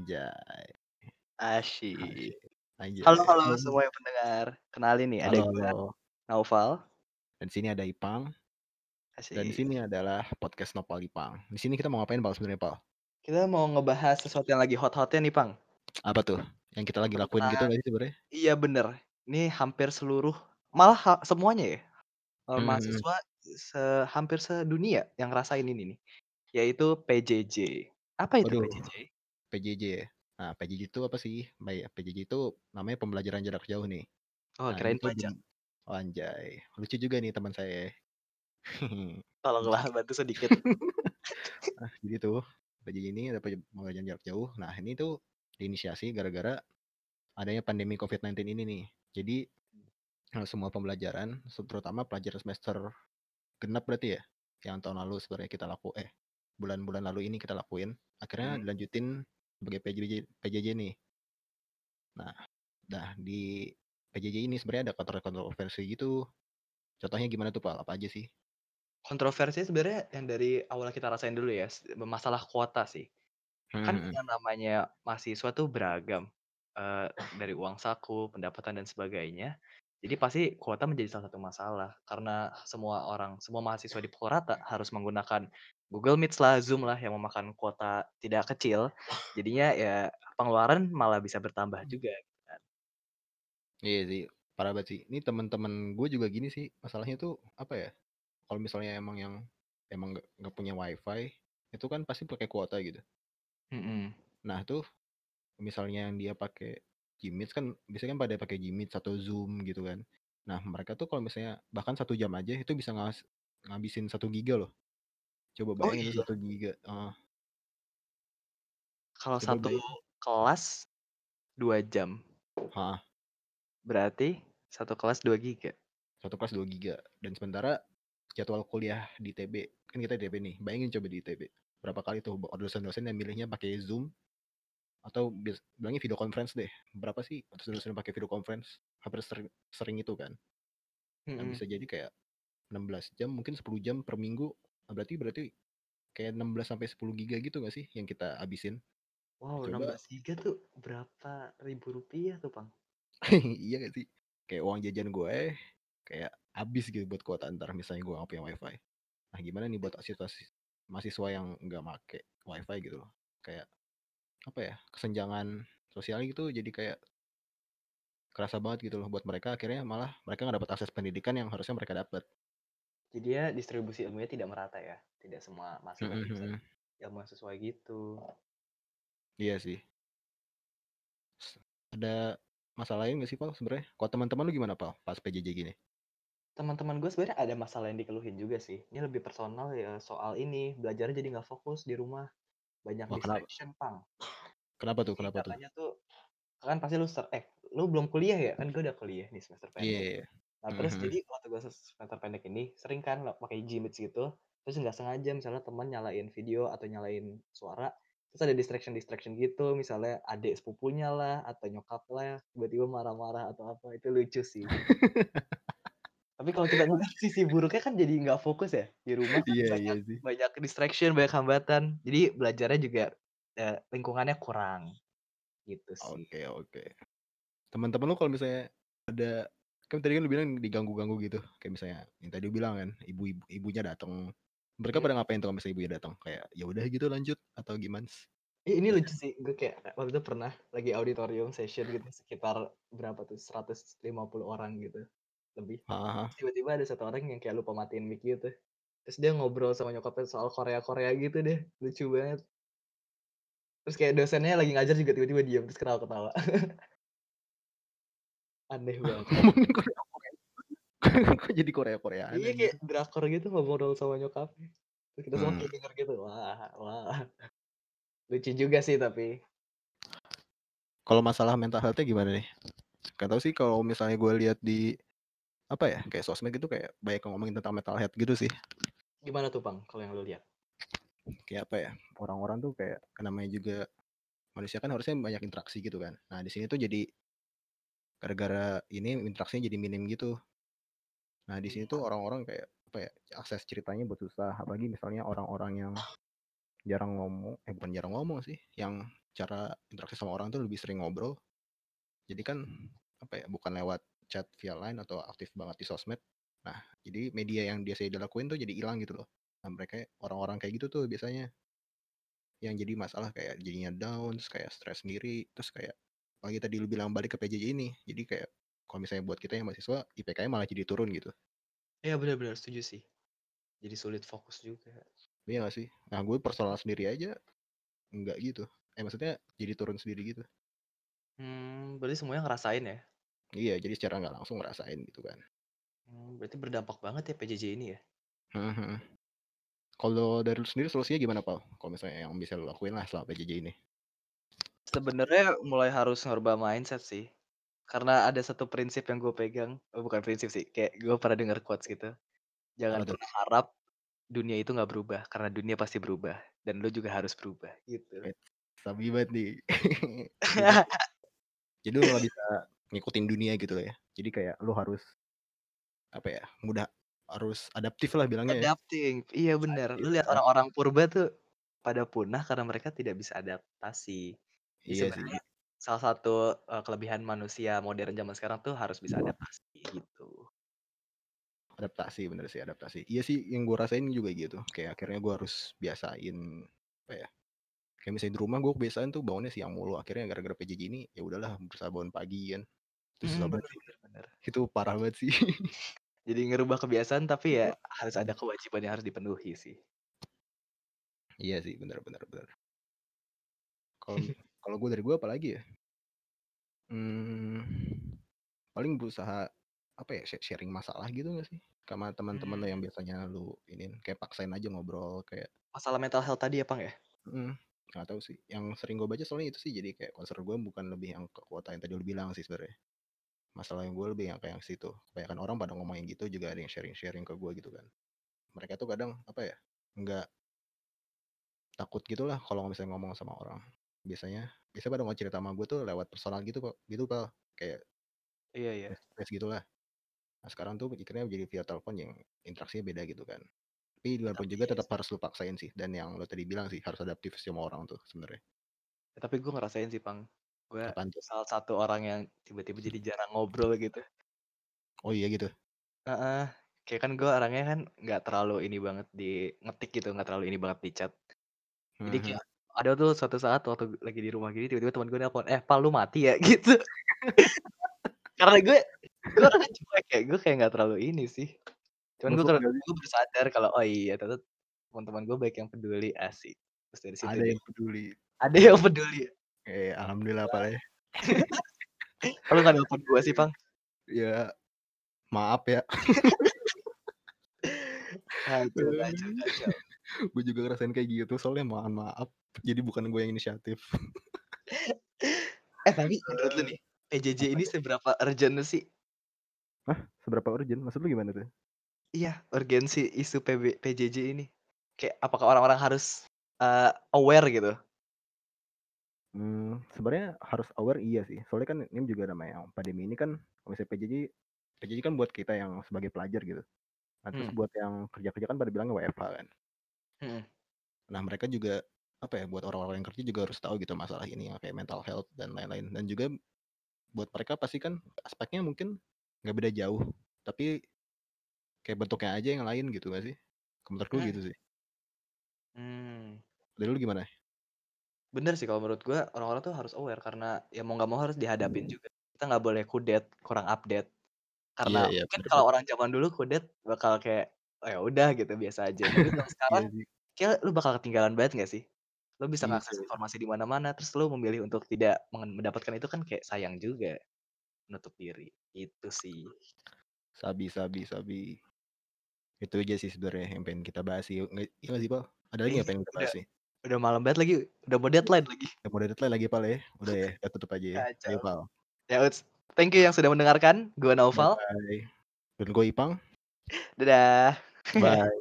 Anjay. Asyik. Asyik. Anjay. Halo halo Halo. semua yang pendengar. Kenalin nih ada Halo gua, halo. Naufal. Dan di sini ada Ipang. Dan di Asyik. sini adalah podcast Nopal Ipang. Di sini kita mau ngapain Pal sebenarnya Pal? Kita mau ngebahas sesuatu yang lagi hot-hotnya nih, Pang. Apa tuh? Yang kita lagi lakuin gitu Tentang nggak sih sebenarnya? iya bener. Ini hampir seluruh malah ha semuanya ya, eee, Mhm mhm. mahasiswa se hampir sedunia yang ngerasain ini nih, yaitu PJJ. Apa itu Waduh. PJJ? PJJ ya? Nah, PJJ itu apa sih? Baik, PJJ itu namanya pembelajaran jarak jauh nih. Oh, Nah, tuh pajak. oh, anjay. Lucu juga nih teman saya. Tolonglah bantu sedikit. Nah, jadi tuh PJJ ini ada pe pembelajaran jarak jauh. Nah, ini tuh diinisiasi gara-gara adanya pandemi COVID-19 ini nih. Jadi, eee, semua pembelajaran, terutama pelajaran semester genap berarti ya? Yang tahun lalu sebenarnya kita laku eh, bulan-bulan lalu ini kita lakuin, akhirnya Mhm. dilanjutin sebagai PJJ PJJ nih. Nah nah di PJJ ini sebenarnya ada kontro-kontroversi gitu. Contohnya gimana tuh, Pal? Apa aja sih? Kontroversinya sebenarnya yang dari awal kita rasain dulu ya, masalah kuota sih. Kan mhm. yang namanya mahasiswa tuh beragam, eee, dari uang saku, pendapatan dan sebagainya. Jadi pasti kuota menjadi salah satu masalah, karena semua orang semua mahasiswa di pukul rata harus menggunakan Google Meet lah, Zoom lah, yang memakan kuota tidak kecil. Jadinya ya pengeluaran malah bisa bertambah juga gitu kan. Iya sih, parah banget sih. Ini temen-temen gue juga gini sih, masalahnya tuh apa ya, kalau misalnya emang yang emang nggak punya WiFi, itu kan pasti pakai kuota gitu. Mhm. Nah tuh, misalnya yang dia pakai Gmeet kan biasanya kan pada pakai Gmeet atau Zoom gitu kan. Nah, mereka tuh kalau misalnya bahkan 1 jam aja itu bisa ngas ngabisin 1 giga loh. Coba Oh bayangin tuh iya? 1 giga, heeh. Kalau Coba satu bayangin. kelas 2 jam. Heeh. Berarti 1 kelas 2 giga. 1 kelas 2 giga dan sementara jadwal kuliah di ITB, kan kita ITB nih, bayangin coba di ITB, berapa kali tuh dosen-dosen yang milihnya pakai Zoom atau bilangnya video conference deh. Berapa sih dosen-dosen pakai video conference? Hampir sering sering itu kan. Nah, Mhm. bisa jadi kayak 16 jam, mungkin 10 jam per minggu, nah berarti berarti kayak 16 sampai 10 giga gitu nggak sih yang kita habisin? Wow, Coba 16 giga tuh berapa ribu rupiah tuh, Pang? Iya nggak sih? Kayak uang jajan gue, kayak habis gitu buat kuota entar misalnya gue nggak punya WiFi. Nah, gimana nih buat situasi mahasiswa yang nggak make WiFi gitu loh. Kayak apa ya, kesenjangan sosialnya gitu jadi kayak kerasa banget gitu loh buat mereka, akhirnya malah mereka nggak dapat akses pendidikan yang harusnya mereka dapat. Jadinya distribusi ilmunya tidak merata ya? Tidak semua mahasiswa tuh bisa mhm. ilmu yang sesuai gitu. Iya sih. Ada masalah lain nggak sih, Pal, sebenarnya? Kalau teman-teman lu gimana, Pal, pas PJJ gini? Teman-teman gue sebenarnya ada masalah yang dikeluhin juga sih. Ini lebih personal ya soal ini, belajarnya jadi nggak fokus di rumah. Banyak Wah, kenapa? distraction, Pang. Kenapa tuh kenapa tuh? katanya tuh kan pasti lu ser eh, lu belum kuliah ya? Kan gue udah kuliah nih semester Iya pendek. iya. Nah, Mhm terus mhm. jadi waktu gue semester pendek ini sering kan lo pakai Gmeet gitu, terus nggak sengaja misalnya teman nyalain video atau nyalain suara, terus ada distraction-distraction gitu, misalnya adik sepupunya lah atau nyokap lah, tiba-tiba marah-marah atau apa, itu lucu sih. Tapi kalau kita ngelihat sisi buruknya kan jadi nggak fokus ya, di rumah kan Iya iya banyak sih. banyak distraction, banyak hambatan, jadi belajarnya juga, eee, lingkungannya kurang, gitu sih. Oke oke. Teman-teman lu kalau misalnya ada kan tadi kan lu bilang diganggu-ganggu gitu, kayak misalnya yang tadi lu bilang kan, ibu-ibu ibunya datang. Mereka Iya. pada ngapain tuh kalau misalnya ibunya datang? Kayak, ya udah gitu lanjut atau gimans? Ih, ini lucu sih, gue kayak waktu itu pernah lagi auditorium session gitu sekitar berapa tuh, 150 orang gitu, lebih. Terus tiba-tiba ada 1 orang yang kayak lupa matiin mic gitu. Terus dia ngobrol sama nyokapnya soal Korea-Korea gitu deh, lucu banget. Terus kayak dosennya lagi ngajar juga tiba-tiba diam, terus ketawa-ketawa. Aneh banget. Kok jadi Korea-Koreaan Iya, anjir? kayak drakor gitu ngobrol sama nyokapnya. Terus kita semua kayak denger gitu, wah wah. Lucu juga sih tapi. Kalau masalah mental health-nya gimana nih? Nggak tahu sih kalau misalnya gue lihat di, apa ya, kayak sosmed gitu kayak banyak yang ngomongin tentang mental health gitu sih. Gimana tuh, Pang, kalau yang lu lihat? Kayak apa ya, orang-orang tuh kayak namanya juga manusia kan harusnya banyak interaksi gitu kan. Nah, di sini tuh jadi gara-gara ini interaksinya jadi minim gitu. Nah, di sini tuh orang-orang kayak, apa ya, akses ceritanya buat susah, apalagi misalnya orang-orang yang jarang ngomong eh bukan jarang ngomong sih, yang cara interaksi sama orang tuh lebih sering ngobrol. Jadi kan, apa ya, bukan lewat chat via Line atau aktif banget di sosmed. Nah, jadi media yang dia lakuin tuh jadi hilang gitu loh. Nah, mereka orang-orang kayak gitu tuh biasanya yang jadi masalah kayak jadinya down, terus kayak stres sendiri, terus kayak apalagi tadi lu bilang balik ke PJJ ini, jadi kayak kalau misalnya buat kita yang mahasiswa, IPK-nya malah jadi turun gitu. Iya benar benar, setuju sih. Jadi sulit fokus juga. Iya gak sih? Nah, gue personal sendiri aja enggak gitu. Eh maksudnya jadi turun sendiri gitu. Hmm, berarti semuanya ngerasain ya? Iya, jadi secara nggak langsung ngerasain gitu kan. Hmm, berarti berdampak banget ya PJJ ini ya? Kalau dari lu sendiri solusinya gimana, Pal? Kalau misalnya yang bisa lu lakuin lah selama PJJ ini? Sebenarnya mulai harus ngerubah mindset sih. Karena ada satu prinsip yang gue pegang, oh bukan prinsip sih, kayak gue pernah denger quotes gitu. Jangan Apa tuh? pernah harap dunia itu nggak berubah, karena dunia pasti berubah dan lu juga harus berubah, gitu. Sabi banget nih. jadi, lu nggak bisa ngikutin dunia gitu ya. Jadi kayak lu harus apa ya? Mudah harus adaptif lah bilangnya ya. Adapting, iya bener. Lu lihat orang-orang purba tuh pada punah karena mereka tidak bisa adaptasi. Iya sih. sebenarnya salah satu uh, kelebihan manusia modern zaman sekarang tuh harus bisa adaptasi gitu. Adaptasi bener sih adaptasi. Iya sih yang gue rasain juga gitu. Kayak akhirnya gue harus biasain apa ya? Kayak misalnya di rumah gue kebiasaan tuh bangunnya siang mulu. Akhirnya gara-gara PJJ ini ya udahlah berusaha bangun pagi kan. Terus banget bener sih. bener bener. Itu parah banget sih. Jadi ngerubah kebiasaan tapi ya harus ada kewajiban yang harus dipenuhi sih. Iya sih bener bener bener. Kalau kalau gue dari gue apalagi ya? Hmm, paling berusaha apa ya sha- sharing masalah gitu gak sih? Sama teman-teman lo Mmm. yang biasanya lu ini kayak paksain aja ngobrol kayak Masalah mental health tadi ya, Pang, ya? mm, nggak tahu sih. Yang sering gue baca soalnya itu sih jadi kayak concern gue bukan lebih yang ke kuota yang tadi lu bilang sih sebenarnya. Masalah yang gue lebih yang kayak yang situ. Kebanyakan orang pada ngomongin gitu juga ada yang sharing-sharing ke gue gitu kan. Mereka tuh kadang apa ya? nggak takut gitu lah kalau misalnya ngomong sama orang. Biasanya biasanya pada mau cerita sama gue tuh lewat personal gitu kok. Gitu pak kayak Iya iya. face to face gitu lah. Nah sekarang tuh pikirnya jadi via telepon yang interaksinya beda gitu kan. Tapi walaupun Tapi juga tetap harus lu paksain sih. Dan yang lo tadi bilang sih harus adaptif sama orang tuh sebenarnya. tapi gue ngerasain sih, Pang. Gue salah satu orang yang tiba-tiba jadi jarang ngobrol gitu. Oh iya gitu. Heeh. Kayak kan gue orangnya kan nggak terlalu ini banget di ngetik gitu, nggak terlalu ini banget di chat. Jadi Mhm. kayak ada tuh suatu saat waktu lagi di rumah gini tiba-tiba teman gue nelpon, "Eh, Pal lu mati ya?" Gitu. Karena gue gue orangnya cuek ya, gue kayak nggak terlalu ini sih. Cuman gue sih? gue baru sadar kalau, oh iya ternyata teman-teman gue baik yang peduli, asik. Terus dari situ Ada yang peduli. ada yang peduli. Eh alhamdulillah pak ya. Lu nggak nelpon gue sih, Pang? Ya maaf ya. Kacau kacau kacau. gue juga ngerasain kayak gitu soalnya mohon maaf. Jadi bukan gue yang inisiatif. Eh, tapi menurut lu nih, PJJ ini seberapa urgent sih? Hah? Seberapa urgent? Maksud lu gimana tuh? Iya, urgensi isu PB PJJ ini. Kayak apakah orang-orang harus, eee, aware gitu? Hmm, sebenarnya harus aware iya sih. Soalnya kan ini juga namanya pandemi ini kan kalau misalnya PJJ PJJ kan buat kita yang sebagai pelajar gitu. Nah, terus Hmm. buat yang kerja-kerja kan pada bilangnya WFH kan. Mhm. Nah, mereka juga apa ya buat orang-orang yang kerja juga harus tahu gitu masalah ini yang kayak mental health dan lain-lain dan juga buat mereka pasti kan aspeknya mungkin nggak beda jauh tapi kayak bentuknya aja yang lain gitu gak sih? Menurut gue Mmm. gitu sih. Mmm. Dari lu gimana? Bener sih kalau menurut gua orang-orang tuh harus aware karena ya mau nggak mau harus dihadapin juga. Kita nggak boleh kudet, kurang update. Karena iya mungkin bener kalau orang zaman dulu kudet bakal kayak, oh ya udah gitu biasa aja. Tapi kalau sekarang Iya sih. kayak lu bakal ketinggalan banget nggak sih? Lu bisa Bisa. ngakses informasi di mana-mana terus lu memilih untuk tidak mendapatkan itu kan kayak sayang juga. Menutup diri, itu sih. Sabi sabi sabi. Itu aja sih sebenarnya yang pengen kita bahas sih. Nggak iya nggak sih, Pal? Ada lagi nggak pengen kita bahas nih? Udah malam banget lagi, udah mau deadline lagi. Udah mau deadline lagi, Pal ya? Udah ya, kita tutup aja ya. Ayo, Kacau. Pal. Ya uts, thank you yang sudah mendengarkan. Gua Naufal. Bye. Dan gue Ipang. Dadah. Bye.